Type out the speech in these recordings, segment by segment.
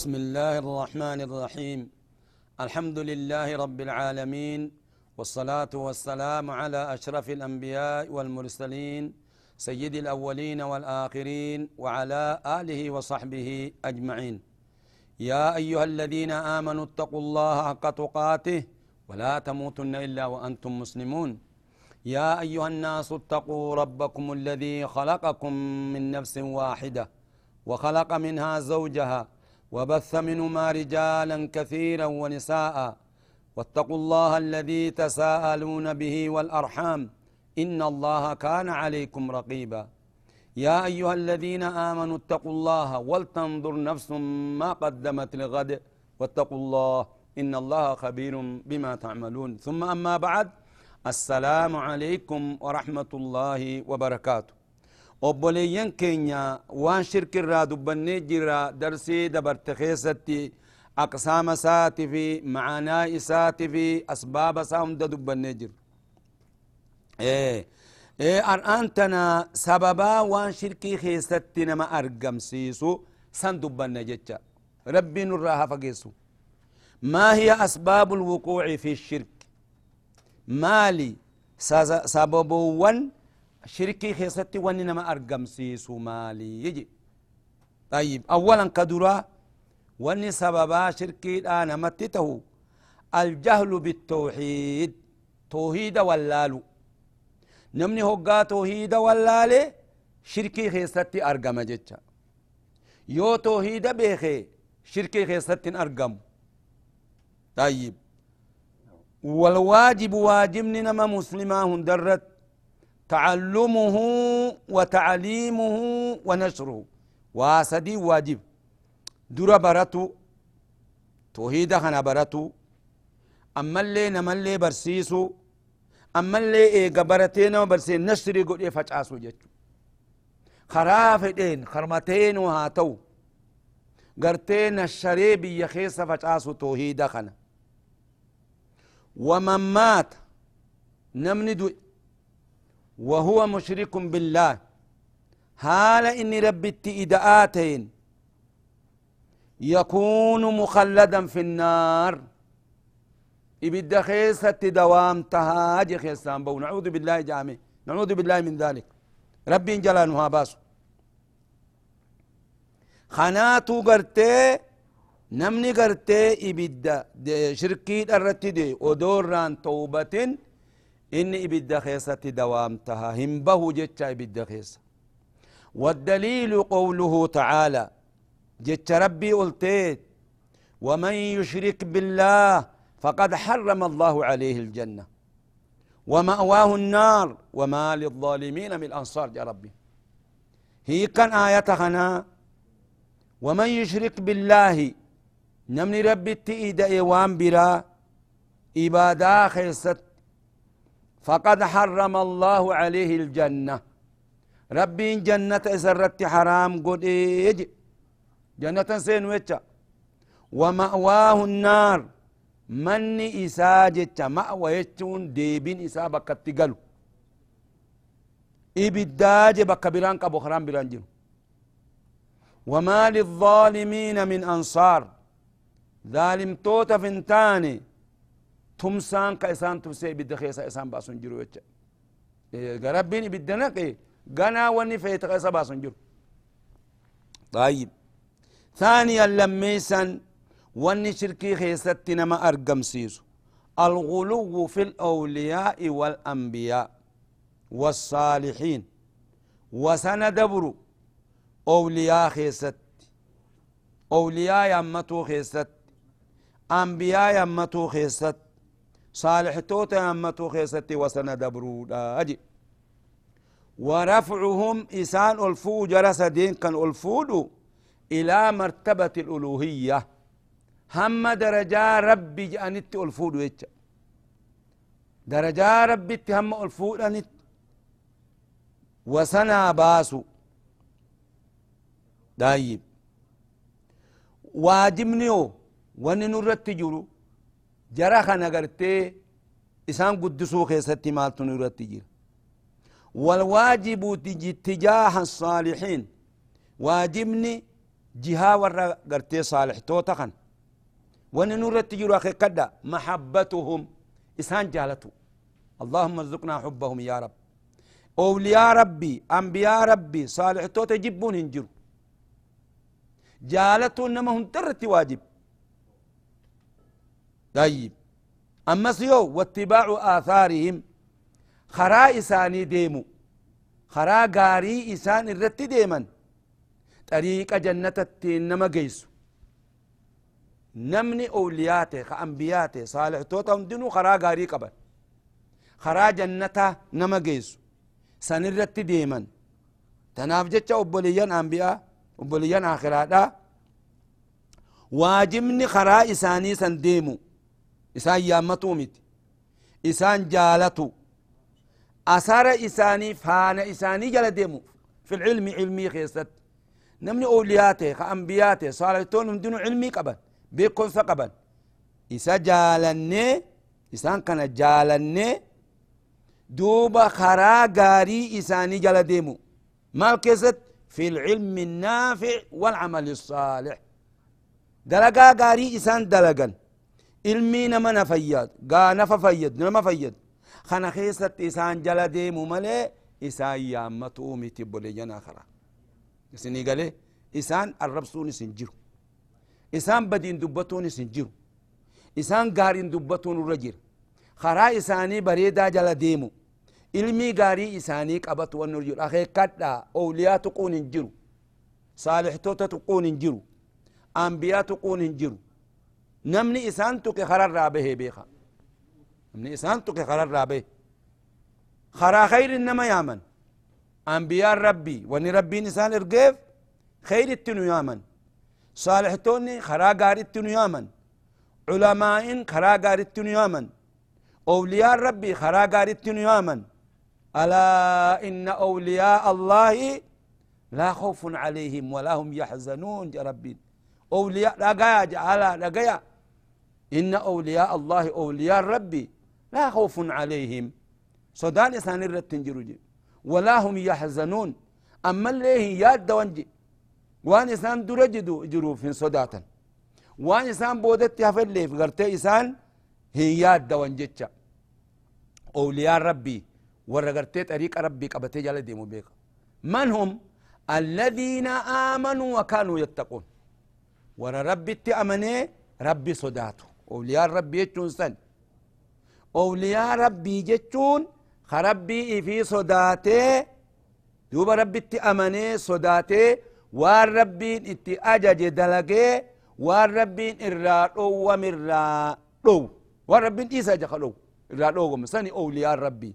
بسم الله الرحمن الرحيم الحمد لله رب العالمين والصلاة والسلام على أشرف الأنبياء والمرسلين سيد الأولين والآخرين وعلى آله وصحبه أجمعين يا أيها الذين آمنوا اتقوا الله حق تقاته ولا تموتن إلا وأنتم مسلمون يا أيها الناس اتقوا ربكم الذي خلقكم من نفس واحدة وخلق منها زوجها وبث منهما رجالا كثيرا ونساء واتقوا الله الذي تساءلون به والأرحام إن الله كان عليكم رقيبا. يا أيها الذين آمنوا اتقوا الله ولتنظر نفس ما قدمت لغد واتقوا الله إن الله خبير بما تعملون. ثم أما بعد السلام عليكم ورحمة الله وبركاته. Obboleeyyan keenya waan shirkirraa dubbannee jira darsii dabarte keessatti aqsaama isaati fi macaanaa isaati fi asbaaba isaa hunda dubbannee jira ar'aan tana sababaa waan shirkii keessatti nama argamsiisu san dubbanne jecha rabbii nurraa haa fageessu maa hiya asbaabu lwuquuci fi shirki maali shirkii keessatti wanni nama argamsiisu maali يجي طيب اولا كدرا wanni sababaa shirkiidhaa namatti tahu aljahlu bitawxiid toohiida wallaalu namni hoggaa toohiida wallaale shirkii keessatti argama jecha yoo toohiida beeke shirkii keessatti argamu طيب والواجب واجبني نما مسلما هندرت تعلمه وتعليمه ونشره. واسدي واجب. دور براتو توهيدا خنا براتو. أما اللي نمال اللي برسيسو أما اللي إيه قبرتين وبرسي نشري قد إيه جتو خرافتين خرمتين وهاتو قرتين الشريبي يخيص فجعاسو توهيدا خنا ومن مات نمني دو وهو مشرك بالله. هال إني ربي إدآتين يكون مخلدا في النار. إبدا خيسة دوام تهاج خيسان بو. نعوذ بالله جامع. نعوذ بالله من ذلك. ربي جلانها باسو. خناتو قرتي نمني قرتي إبدا شركي الرتي دي. ودوران توبة إن إبدا خيسة دوام تها هم به جتشا إبدا خيسة والدليل قوله تعالى جت ربي قلتيت ومن يشرك بالله فقد حرم الله عليه الجنة. ومأواه النار وما للظالمين من أنصار يا ربي. هي كان آية هنا ومن يشرك بالله نمني ربي تئيد إيوان برا إبادا خيست فقد حرم الله عليه الجنة. ربي جنة إسرت حرام قد إيجي جنة سين ويتشا ومأواه النار. من إساجة مأوى يتشون ديبين إسا بكا تقلو إبداج بكا بران كابو خرام بران جنو. وما للظالمين من أنصار. ظالم توتا فنتاني. تمسان كإسان تفسي بدخيسا إسان باسون جرو يتشا ربين بدنك غنا وني فيتا إسا باسون جرو. طيب. ثانيا لميسا واني شركي خيست نما أرقم سيسو. الغلو في الأولياء والأنبياء والصالحين. وسندبر أولياء خيست. أولياء يمتو خيست. أنبياء يمتو خيست. صالح توتا يمتو خيست وسندبرو أجي. ورفعهم إسان ألفو جرس دين كان ألفودو إلى مرتبة الألوهية. هم درجة ربي جانت ألفودو يتش درجة ربي هم ألفودو أنت. وسنا باسو. دايب. واجبنيو nurratti jiru jara kana gartee isaan guddisuu keessatti maaltu nurratti jira? والواجب تجاه الصالحين واجبني جها ورا قرتي صالح توتخن وان نور التجر أخي كدا محبتهم اسان جالته اللهم ارزقنا حبهم يا رب اولياء ربي انبياء ربي صالح توت يجبون هنجر جالته انما هم ترت واجب طيب. أما سيو واتباع آثارهم خرا إساني ديمو. خرا غاري إسان الرت ديما طريق جنة نما جيسو. نمني أولياته كأنبياته صالح توتا دينو خرا غاري قبل. خرا جنة نما جيسو. سن الرت ديما تناف جتش أبوليان أنبياء أبوليان آخرات. واجبني خرا إساني سن ديمو. إسان يامتو مت إسان جالتو أثار إساني فانا إساني جل ديمو في العلم علمي خيست نمني أولياته كأنبياته صالحتون دينو علمي قبل بيكون قبل إسا جالني إسان كان جالني دوبا خرا غاري إساني جل ديمو مال كيست في العلم النافع والعمل الصالح دلقا غاري إسان دلقا ilmii nama na fayyad gaa nafa fayyad nama fayyad kana keessatti isaan jala deemu malee isaan yaammatuu miti boleeyyan akara isinii galee isaan arrabsuun isin jiru isaan badiin dubbatuun isin jiru isaan gaariin dubbatuun irra jira karaa isaanii bareedaa jala deemu ilmii gaarii isaanii qabatu wanni jiru akeekkadhaa owliyaa tuquun hin jiru saalixtoota tuquun hin jiru ambiyaa tuquun hin jiru نمني إسان تك خرر رابه بيخا. نمني إسان تك خرر رابه. خرا خير إنما يامن. أنبياء ربي. وني ربي إنسان إرقيف. خير التنو يامن. صالح توني خرا قاري التنو يامن. علماء خرا قاري التنو يامن. أولياء ربي خرا قاري التنو يامن. ألا إن أولياء الله لا خوف عليهم ولا هم يحزنون يا ربي. أولياء لا قايا جعلا لا قايا إن أولياء الله أولياء ربي لا خوف عليهم. صدان إسان الرتنجرو ولا هم يحزنون. أما اللي ياد دوانجي وان إسان درجدو جرو في صداتا وان إسان بودت يفل لي فقرتي إسان هي ياد دوانجيتشا أولياء ربي. ورقرتي طريق ربي قبتي جال ديمو بيك. من هم؟ الذين آمنوا وكانوا يتقون. ورا ربي تأمني ربي صداتو أولياء ربي يجون سن. أولياء ربي جتون خربي في صداته دوب ربي تأمني صداته وان ربي اتي أجج دلقه وان ربي إرادو ومرادو وان ربي إيسا جخلو إرادو ومساني أولياء ربي.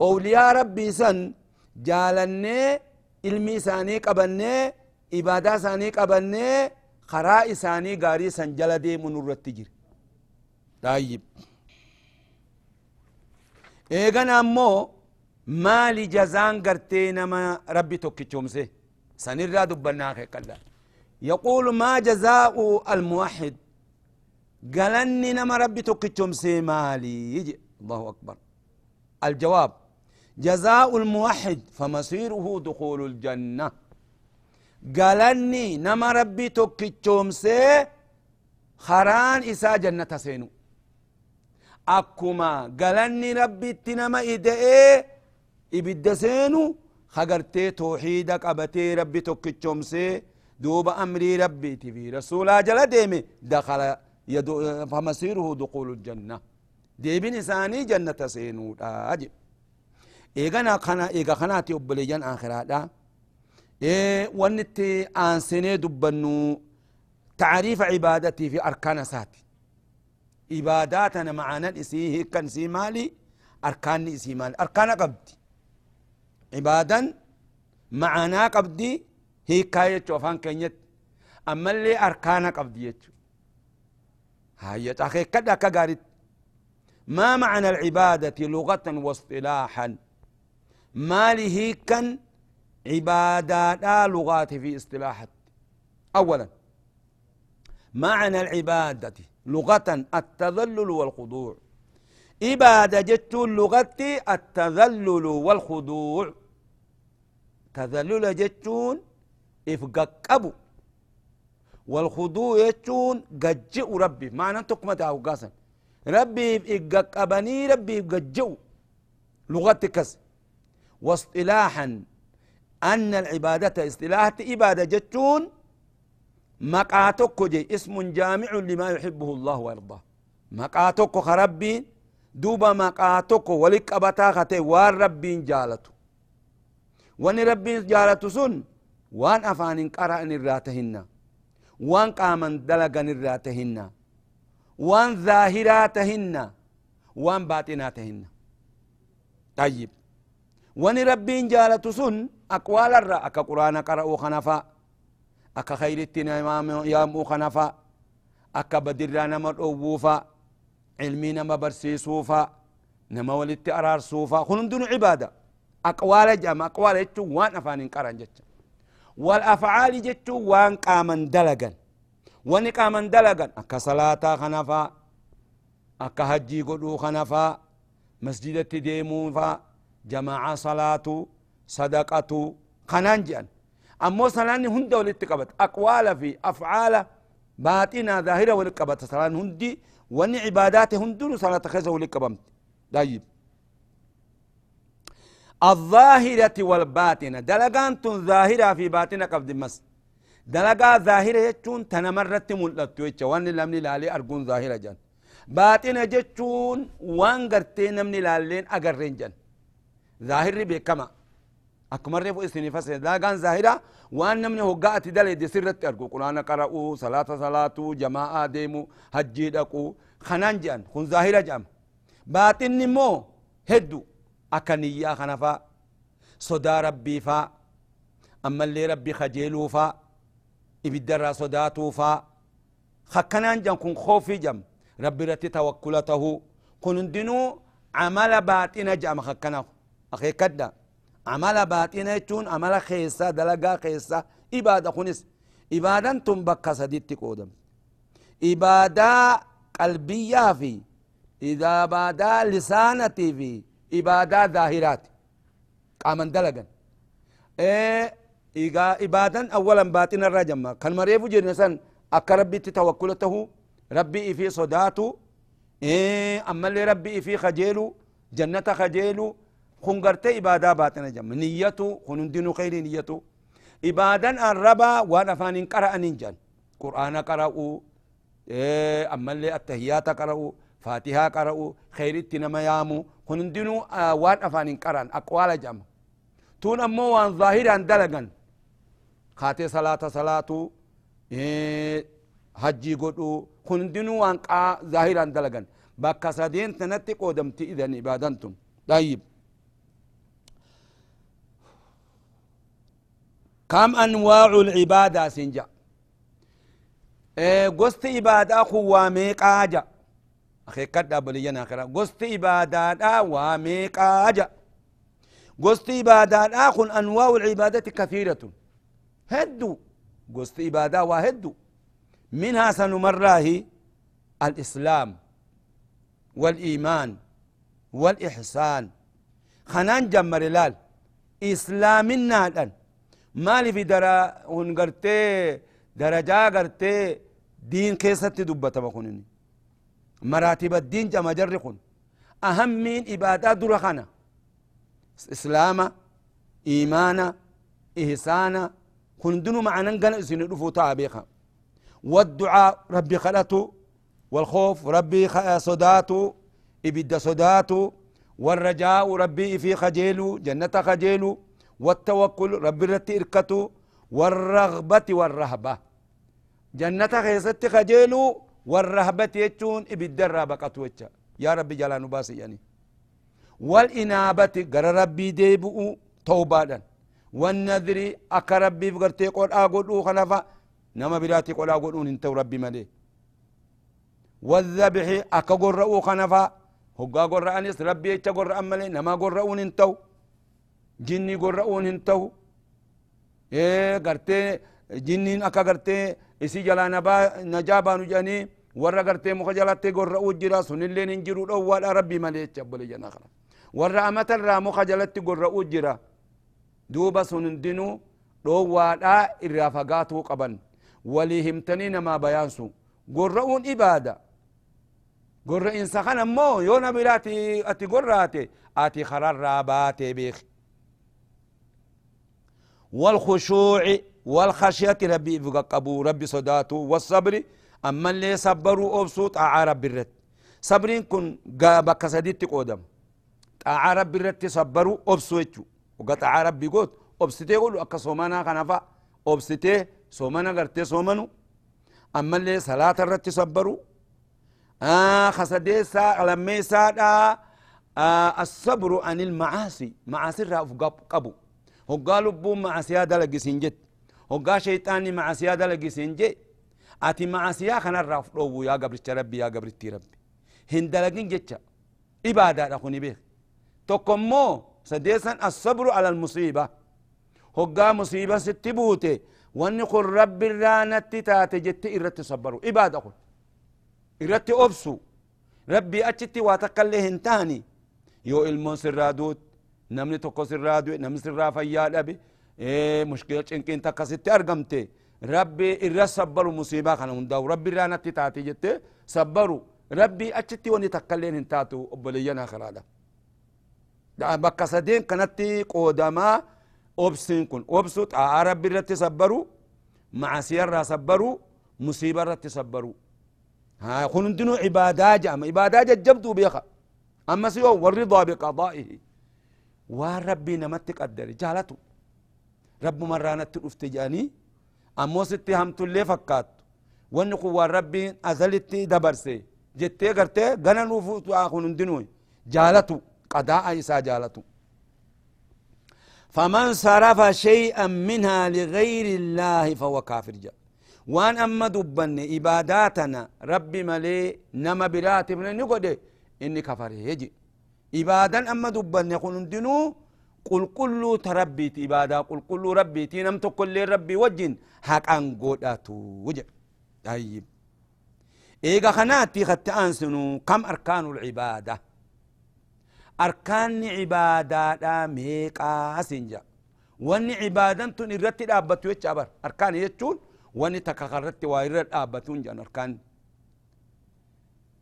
أولياء ربي سن جالني ilmi isaanii qabannee ibaadaa isaanii qabannee karaa isaanii gaarii san jala deemu nurratti jira طيب. ايغانا امو مالي جزان قرتي نما ربي سي سنرى دبنا كلا يقول ما جزاء الموحد قالني نما ربي سي مالي يجي الله اكبر الجواب جزاء الموحد فمصيره دخول الجنة قالني نما ربي سي خران إسا جنة سينو akkuma galanni rabbitti nama ida'ee ibidda seenu hagartee tooxiida qabatee rabbi tokkichoomsee duuba amrii rabbiiti fi rasuulaa jala deeme dakala famasiiruhu duqulu ljanna deebin isaanii jannata seenuudha jedhe eegana kana eega kanaati obboleeyyan aakiraadha wanni itti aansinee dubbannu taariifa cibaadatii fi arkaana isaati عباداتنا معانا إسي هيكن سي مالي أركان إسي مالي. أركان قبدي عبادا معنا قبدي هي كاية وفان كينيت أما اللي أركانا قبدي يتشو هاي تاخي كدا كقارت ما معنى العبادة لغة واصطلاحا؟ ما له كان عبادات لغات في اصطلاحات. أولا معنى العبادة. لغة التذلل والخضوع. إبادة جت اللغة التذلل والخضوع. تذلل جتون إفققبو والخضوع يجون قجئ ربي. معنى تقمة أو قاسا ربي إفققبني ربي إفقجئ لغة كس. واصطلاحا. أن العبادة اصطلاحة إبادة جتون مقاتك جي اسم جامع لما يحبه الله ويرضاه. مقاتك خربين دوبا مقاتك ولك أبتا خطي وان ربين جالتو. وان ربين جالتو سن وان أفان قرأ الراتهن وان قاما دلقا الراتهن وان ظاهراتهن. وان باطناتهن. طيب. وان ربين جالتو سن أقوال الرأى أكا قرآن قرأوا خنفا أكا خيرتنا يامو خنفا أكا بدرنا نمر أووفا علمي نما برسيسوفا نما ولدت أرار سوفا خنم دون عبادة أقوال جام أقوال جتو وان أفان انقران جتو والأفعال جتو وان قامن دلقا وان قامن دلقا أكا صلاة خنفا أكا هجي قدو خنفا مسجدة ديمو فا جماعة صلاة صدقة خنان جان أمو صلاة هند ولدت قبت أقوال في أفعال باطنة ظاهرة ولدت قبت صلاة هندي واني عبادات هندون صلاة خيزة ولك بمت طيب. الظاهرة والباطنة. دلقان تن ظاهرة في باطنة قبل مس. دلقا ظاهرة يجون تنمرت ملتو يجا وان لمني لالي أرقون ظاهرة جان. باطنة جتون وان قرتي نمني لالين أقرين جان. ظاهر بكما. أكمر رفو إسني فسر دلقان ظاهرة وان نمني هقاءت دلي دي سرت أرقو قرآن قرأوا صلاة صلاة جماعة ديمو حجي دقو خنان جان خن ظاهرة جام باطن مو هدو أكنيا خنفا صدا ربي فا أما اللي ربي خجيلو فا إبدر صداتو فا خكنان جان كن خوفي جام ربي رتي توكلته كن دينو عمل باطن جام خكنا أخي كدا عمل باطن يتون عمل خيسا دلقا خيسا إبادة خنس إبادة تنبكى سديت قودم إبادة قلبية في. إذا بادا لسانتي في. إبادة ظاهرات. قامن دلقا إيه إبادة أولا باطن الرجم كان مريفو جنسان أكا ربي توكلته ربي في صداته. إيه أما اللي ربي في خجيلو جنة خجيلو خنقرت إبادة باطنة جم نيته خنندن خير نيته إبادة الربا وأنا فان قرأ ننجان قرآن قرأوا إيه أما اللي التهيات قرأوا فاتحة قرأوا خير التنما يامو خنندن آه وان أفان قرأ أقوال جم. تون أمو وان ظاهرا دلقا خاتي صلاة صلاة إيه حجي قدو خنندن وان قا ظاهرا دلقا بكا سدين تنتي قودمتي إذن إبادنتم طيب كم أنواع العبادة سنجا؟ إيه قست عبادة خواميق آجا أخي كده بلينا آخرا قست عبادة واميق آجا قست عبادة آخن أنواع العبادة كثيرة. هدو. قست عبادة وهدو منها سنمراه الإسلام والإيمان والإحسان. خنان جمر لال. إسلامنا مالي في درا هنغرتي درجة غرتي دين كيست دبتا مكونني مراتب الدين جمع جرخون أهم من إبادة درخنا إسلام إيمانا كن معنا نقل سندفو تابيخا والدعاء ربي خلته والخوف ربي صداته إبدا صداته والرجاء ربي في خجيلو جنة خجيلو والتوكل رب رت إركتو والرغبة والرهبة. جنة خيست خجيلو والرهبة يجون إبدر بقتو يا رب جلانو باسي يعني. والإنابة قر ربي ديبؤ توبادا والنذر أكا ربي فقرتي قول آقول خلفا نما براتي قول آقول انتو ربي ملي والذبح أكا قرأو خنفا هقا قرأنيس ربي يتشا قرأ ملي نما قرأون انتو جني قرأون انتو إيه قرتي جنين أكا قرتي إسي جلا نبا نجابا نجاني ورا قرتي مخجلتي قرأو جرا سنلين انجرو أول ربي ملي يتشا بلي جنا خلا ورا أمتا را مخجلتي قرأو جرا دوبا سنندنو dhoowwaadhaa irraa fagaatuu qaban. Walii himtanii namaa bayaansu. Gorra'uun ibaada. Gorra'insa kan ammoo yoo na ati gorraate ati kararraa baatee beeki والخشوع والخشية ربي فقبو ربي صداتو والصبر. أما اللي صبروا أبسو طاعة ربي الرت صبرين كن بك سديت قدم طاعة ربي الرت صبروا أبسو يجو وقطع ربي قوت أبستي قولوا أكا صومانا خنفا. أبستي صومانا قرتي صومانو. أما اللي صلاة الرت صبروا آه خسديسا لميسا آه الصبر عن المعاصي. معاصي رأف قبو. هقا لبو معاصي هذا لقسنجت هقا شيطاني معاصي هذا لقسنجت ati macasiyaa kanarraa fudhowwu yaa gabricha rabbi yaa gabritti rabbi hin dalagin jecha ibaadaadha kuni beek tokko immoo sadeesan assabru ala almusiiba hoggaa musiiba sitti buute wanni kun rabbi irraa natti taate jette irratti sabbaru ibaada kun irratti obsu rabbii achitti waa takkaillee نمني توكو سر رادو نمني سر رافا يا لبي إيه مشكلة إنكين تكاسي تأرغمتي ربي إرى صبروا مصيبة خانون داو ربي رانا تتاتي جتة صبروا ربي أجتي وني تكالين انتاتو أبليانا خرادا دا بكاسدين كانتي قوداما أبسين كون أبسوت عربي رتي صبروا مع سيارة صبروا مصيبة رتي صبروا ها خنون دنو عبادة جام عبادة جبتو بيخا أما سيو ورضا بقضائه سيو والرضا بقضائه وربي نمت قدر جالتو رب مرانا تلفت جاني أمو ستي هم تلي فكات ونقو ربي أزلتي دبرسي جتي قرتي غنا نفوت آخون دنو جالتو قضاء إسا جالتو فمن صرف شيئا منها لغير الله فهو كافر جاء وان اما دبن عباداتنا ربي ملي نما براتب نقول اني كفر يجي عبادا أما دبن يقول دنو قل كل تربيت عبادة قل كل ربي تينم تقول ربي وجن حق ان قوداتو وجه طيب. ايغا خناتي خدت أنسنو كم أركان العبادة؟ أركان عبادة ميقا سنجا. وان عبادة تنرتي دابتو يتشابر. أركان يتشون wani takka irratti waa irra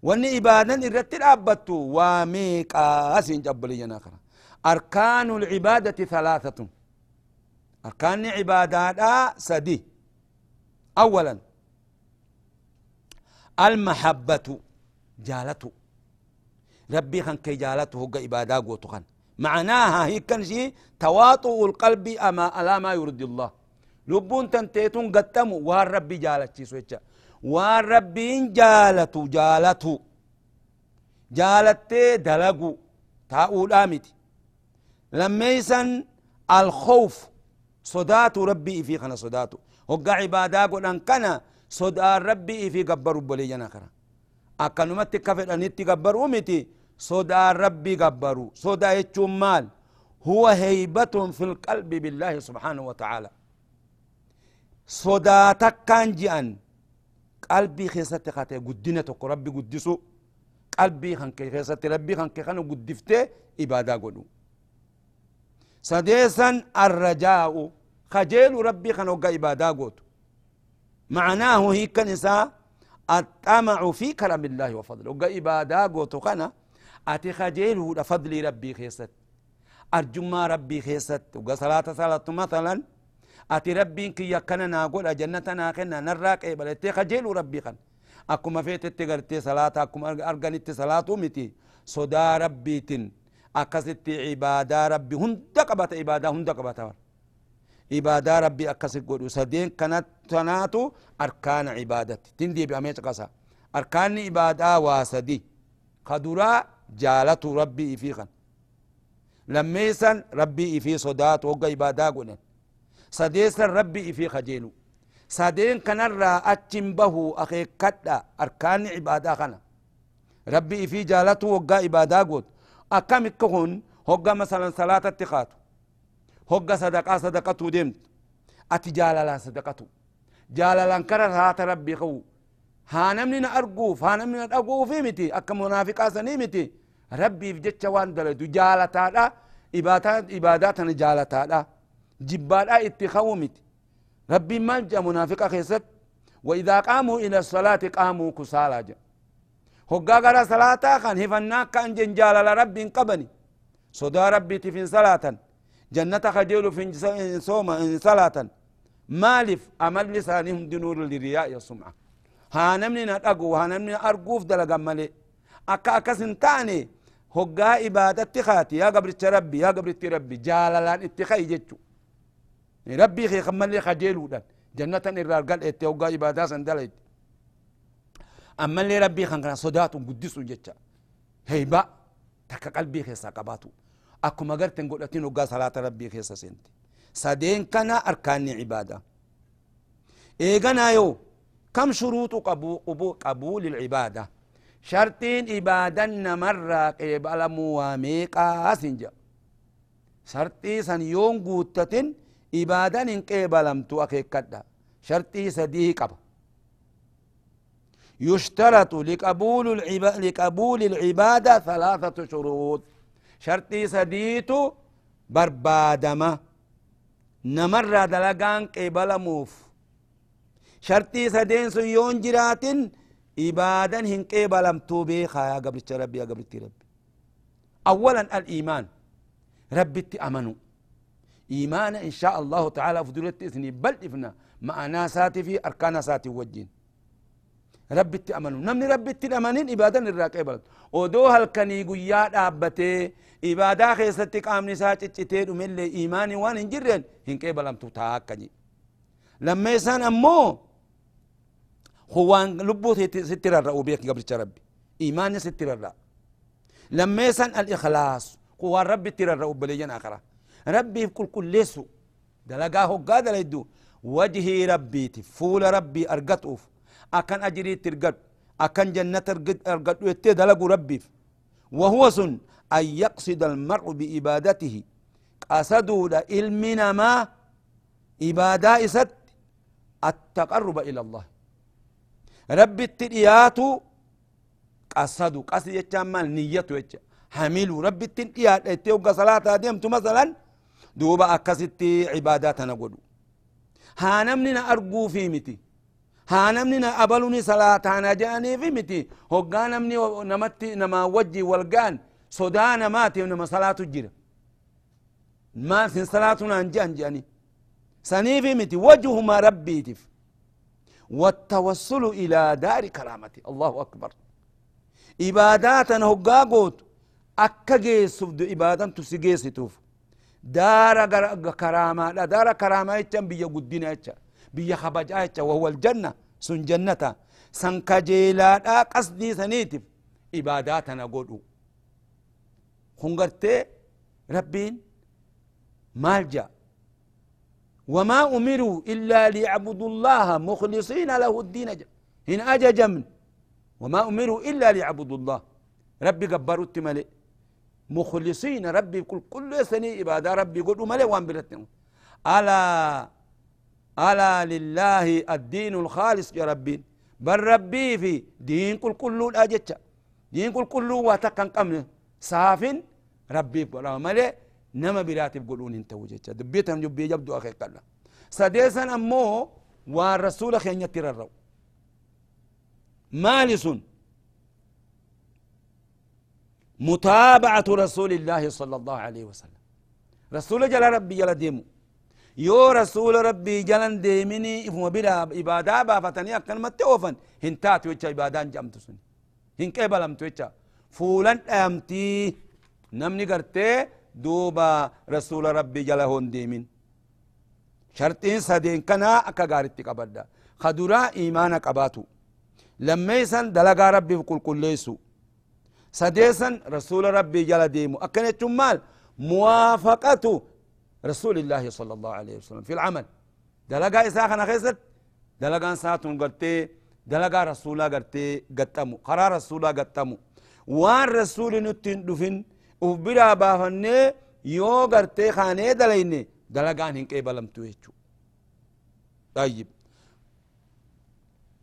ibaadan irratti dhaabbattu waa meeqaa asiin cabboliyyanaa kana arkaanu lcibaadati halaatatun arkaanni cibaadaadhaa sadi awalan almahabbatu jaalatu ربي خان كي جالته هو إبادة قوتو خان معناها هي كان شيء تواطؤ القلب أما ألا ما يرضي الله لبون تنتيتون قتمو وان ربي جالتو جالتو جالتي دلقو تاؤو دامتي لميسن الخوف صداتو ربي في خنا صداتو هقا عبادا قلن كنا صدا ربي في قبر بلينا خنا أكنمت كفر أنتي قبر أمتي صدا ربي قبروا صدا يتشم مال هو هيبة في القلب بالله سبحانه وتعالى صداتك جان قلبي خيست خاتي تقو ربي قدسو قلبي خانك خيست. ربي خانك خانو قدفته إبادة قدو سديسا الرجاء. خجيل ربي خانو قا إبادة قدو معناه هي كنسا الطمع في كلام الله وفضله. وقا إبادة قدو خانا. أتي خجيل فضل ربي خيست. أرجما ربي خيست. وقا صلاة صلاة مثلا. Rabbiin kiyya akkana naa godha jannata naa kenna narraa qeebalettee kajeelu rabbii kan akkuma feetetti gartee salaata akkuma arganitti salaatu miti sodaa rabbiitin akkasitti ibaadaa rabbi hunda qabata ibaadaa hunda qabata ibaadaa rabbii akkasi godhu sadeen kanatanaatu arkaana ibaadatti tin deebi'amee caqasa arkaanni ibaadaa waa sadi ka duraa jaalatu rabbii ifii kan لميسا ربي في صدات وقا إبادا قنن سديسا ربي في خجيلو سادين كان الرا أتشم به أخي كدا أركان عبادة خنا. ربي في جالته وقا إبادا قد أكام كهون هقا مثلا صلاة اتخاذ. هقا صدقاء صدقته ديمت أتي جاللا صدقته جاللا كرر صلاة ربي خو. هانمني أرقوف هانمني أرقوف متي. أكا منافقا سني متي. ربي في جتش وان دلدو جالتا إبادات إبادات جالتا لا جبالا اتخاو متي ربي ما جاء منافقا خيست وإذا قاموا إلى الصلاة قاموا كسالا جا هقا قرى صلاة خان هفناك كان جنجال لربي قبني. صدا ربي تفين صلاة. جنة خجيل في صوم صلاة. مالف أمل لسانهم دنور للرياء يا سمعة ها نمني نتقو ها نمني أرقوف دلقا ملي أكا أكا سنتاني. هقا إبادة اتخاتي. يا قبر ربي يا قبر ربي جالالان اتخاي جتشو. ربي خي خمالي خجيلو دان. جنة إرار قال إتي وقا إبادة سندلت أما اللي ربي خان كان صدات قدسو جتشا هيبا تكا قلبي خي ساقباتو. أكو مغرت نقول أتين وقا صلاة ربي خي سنتي سدين كان أركان عبادة. إيغانا يو كم شروط قبول, قبول العبادة؟ شرطين إبادة مرة قبل مواميقا سنجا شرطي سن يوم قوتتين إبادة إن قبلمتو أكيكدا شرطي سديه قبل يشترط لقبول العبادة لقبول العبادة ثلاثة شروط شرطي سديتو بربادمة نمر دلقان قبل موف شرطي سدين سيون جرات إبادا هن قبلم توبي خايا قبل ربي يا قبل ربي أولا الإيمان ربي أمنوا إيمان إن شاء الله تعالى فضلت إثني بل إفنا مع ناساتي في أركان ساتي وجين. ربي أمنوا نمني ربي أمنين إبادا الراقبة ودو هل كان يقويا دابتي إبادا خيستك آمني ساتي تتيد من اللي إيماني وان انجرين. هن قبلم تتاكني. لما يسان أمو هو لبو ستر الرأو بيك قبل ربي إيمان ستر الرأ لما يسان الإخلاص هو ربي تر الرأو بليجن آخرة. ربي كل كل ليسو. دلقاه قادر يدو وجهي ربي فول ربي أرقطوف أكن أجري ترقد أكن جنة أرقد ويتي دلقوا ربي. وهو سن. أن يقصد المرء بإبادته. قصدوا لإلمنا ما إبادة إسد التقرب إلى الله. ربي الترياتو قصدوا قصد يتشمل نيته حملوا ربي التنقيات اتيوغا صلاة ديمتو مثلا. دوبا أكستي عباداتنا قدو ها نمننا أرقو في متي ها نمننا أبلوني صلاة أنا جاني في متي هقا نمني نمتي نما وجي والقان صدانا ماتي نما صلاة الجرة ما سن صلاتنا أنجان جاني سني في متي وجه ما ربي تف والتوصل إلى دار كرامتي الله أكبر عباداتنا هقا قوت أكا جيسوف دو إبادان تسيجيسي دار كرامة لا دار كرامة يتشن بيا قدنا يتشا بيا خبجا يتشا وهو الجنة. سن جنة. سن كجيلا لا قصدي سنيتف. إباداتنا قدو خنقرتي ربين مالجا وما أمروا إلا ليعبدوا الله مخلصين له الدين هنا أجا جمن وما أمروا إلا ليعبدوا الله. ربي قبروا التملئ مخلصين ربي كل كل سنة إبادة ربي قل ملي وان بلتنهم ألا ألا لله الدين الخالص يا ربي. بل ربي في دين كل كل الأجتة دين كل كل واتقن قمن. سافن ربي قل ملي نما براتب قلون انت وجهتها دبيتهم جبي يبدو أخي قال سديسا أمو والرسول خين يتر الرو. مالس متابعة رسول الله صلى الله عليه وسلم. رسول جل ربي جل ديمو. يو رسول ربي جل ديمني إفما بلا إبادة بافتني أكن متوفن هنتات ويتشا إبادان جمت هن قبل أمت ويتشا فولان أمتي. نمني قرتي دوبا رسول ربي جل هون ديمين شرطين سدين كنا أكا غارتي قبدا خدورا إيمانا قباتو. لما يسن دلقا ربي في كل كل ليسو. سديسا رسول ربي جل ديمو أكن مال؟ موافقة رسول الله صلى الله عليه وسلم في العمل. دلقا إساخنا خيست؟ دلقا ساتون قرتي دلقا رسولا قرتي قتمو. قرار رسولا قتمو. وان رسول نتين دفن وبرا بافنه يو قرتي خانه دليني دلقان هنك بلمتو يجو طيب.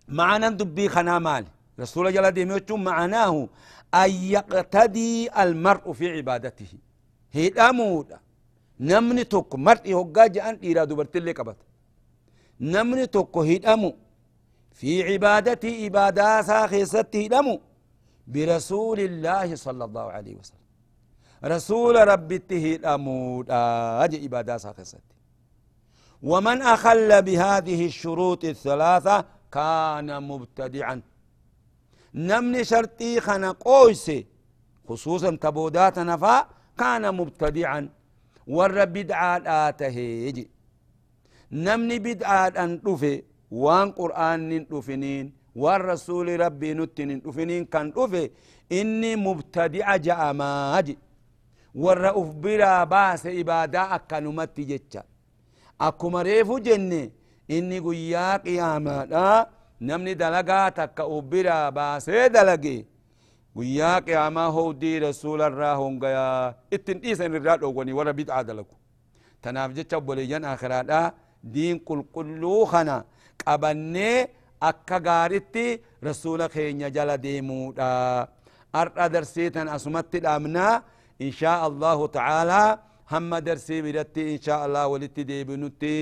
معنى دبي خنا مال. رسول جل ديميوتشو معناه أن يقتدي المرء في عبادته. هي أمودا نمني توك مرء هقا جان إيرا دبرت اللي قبط نمني توك هي أمو في عبادتي عبادة ساخيستي دمو برسول الله صلى الله عليه وسلم. رسول ربي تهي أمود أجي عبادة ساخيستي. ومن أخل بهذه الشروط الثلاثة كان مبتدعا. نمني شرطي خنا قويسي خصوصا تبودات نفا كان مبتدعا ور بدعا آتهيجي نمني بدعا أن وان قرآن نفنين وان رسول ربي نتن نفنين كان رفي إني مبتدع جاء ماجي. أفبرا باس إبادة أكنمت جتشا. أكو مريفو جنة إني قيا قياما نمني دلقا تكا أفبرا باس دلقي guyyaa qiyaamaa howdii rasuularraa hongayaa ittin dhiisan irraa dhowwanii warra bid'aa dalagu tanaaf jecha obboleeyyan akhiraadha diin qulqulluu kana qabannee akka gaaritti rasuula keenya jala deemuudha ar'a darsiitan asumatti dhaabnaa inshaa allahu ta'aalaa hamma darsii biratti inshaa allah walitti deebinutti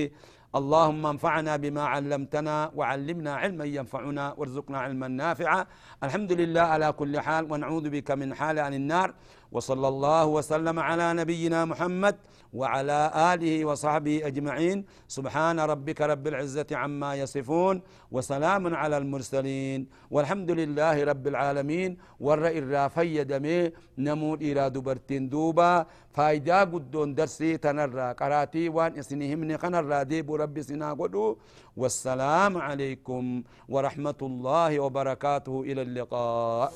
اللهم انفعنا بما علمتنا وعلمنا علما ينفعنا وارزقنا علما نافعا. الحمد لله على كل حال ونعوذ بك من حال عن النار. وصلى الله وسلم على نبينا محمد وعلى آله وصحبه أجمعين. سبحان ربك رب العزة عما يصفون وسلام على المرسلين. والحمد لله رب العالمين. والرئي الرافي دمي نمود إلى دبرتين دوبا. فايدا قدون درسي تنرى قراتي وان إسنهم قنرى ديب ربي سنا قدو. والسلام عليكم ورحمة الله وبركاته. إلى اللقاء.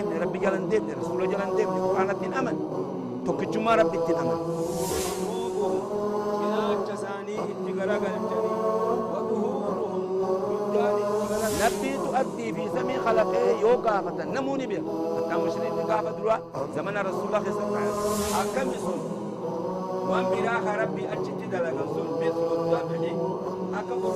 ربي جل دين رسول جل دين قرآن أمن. tokkichummaa rabbitti aman نبي تؤدي في سمي خلقه يو قافة نموني بها حتى مشرين قافة دروا زمن رسول الله صلى الله عليه وسلم. أكم يسون. وان براخ ربي أجت دلقا. سن الدافعي أكم الله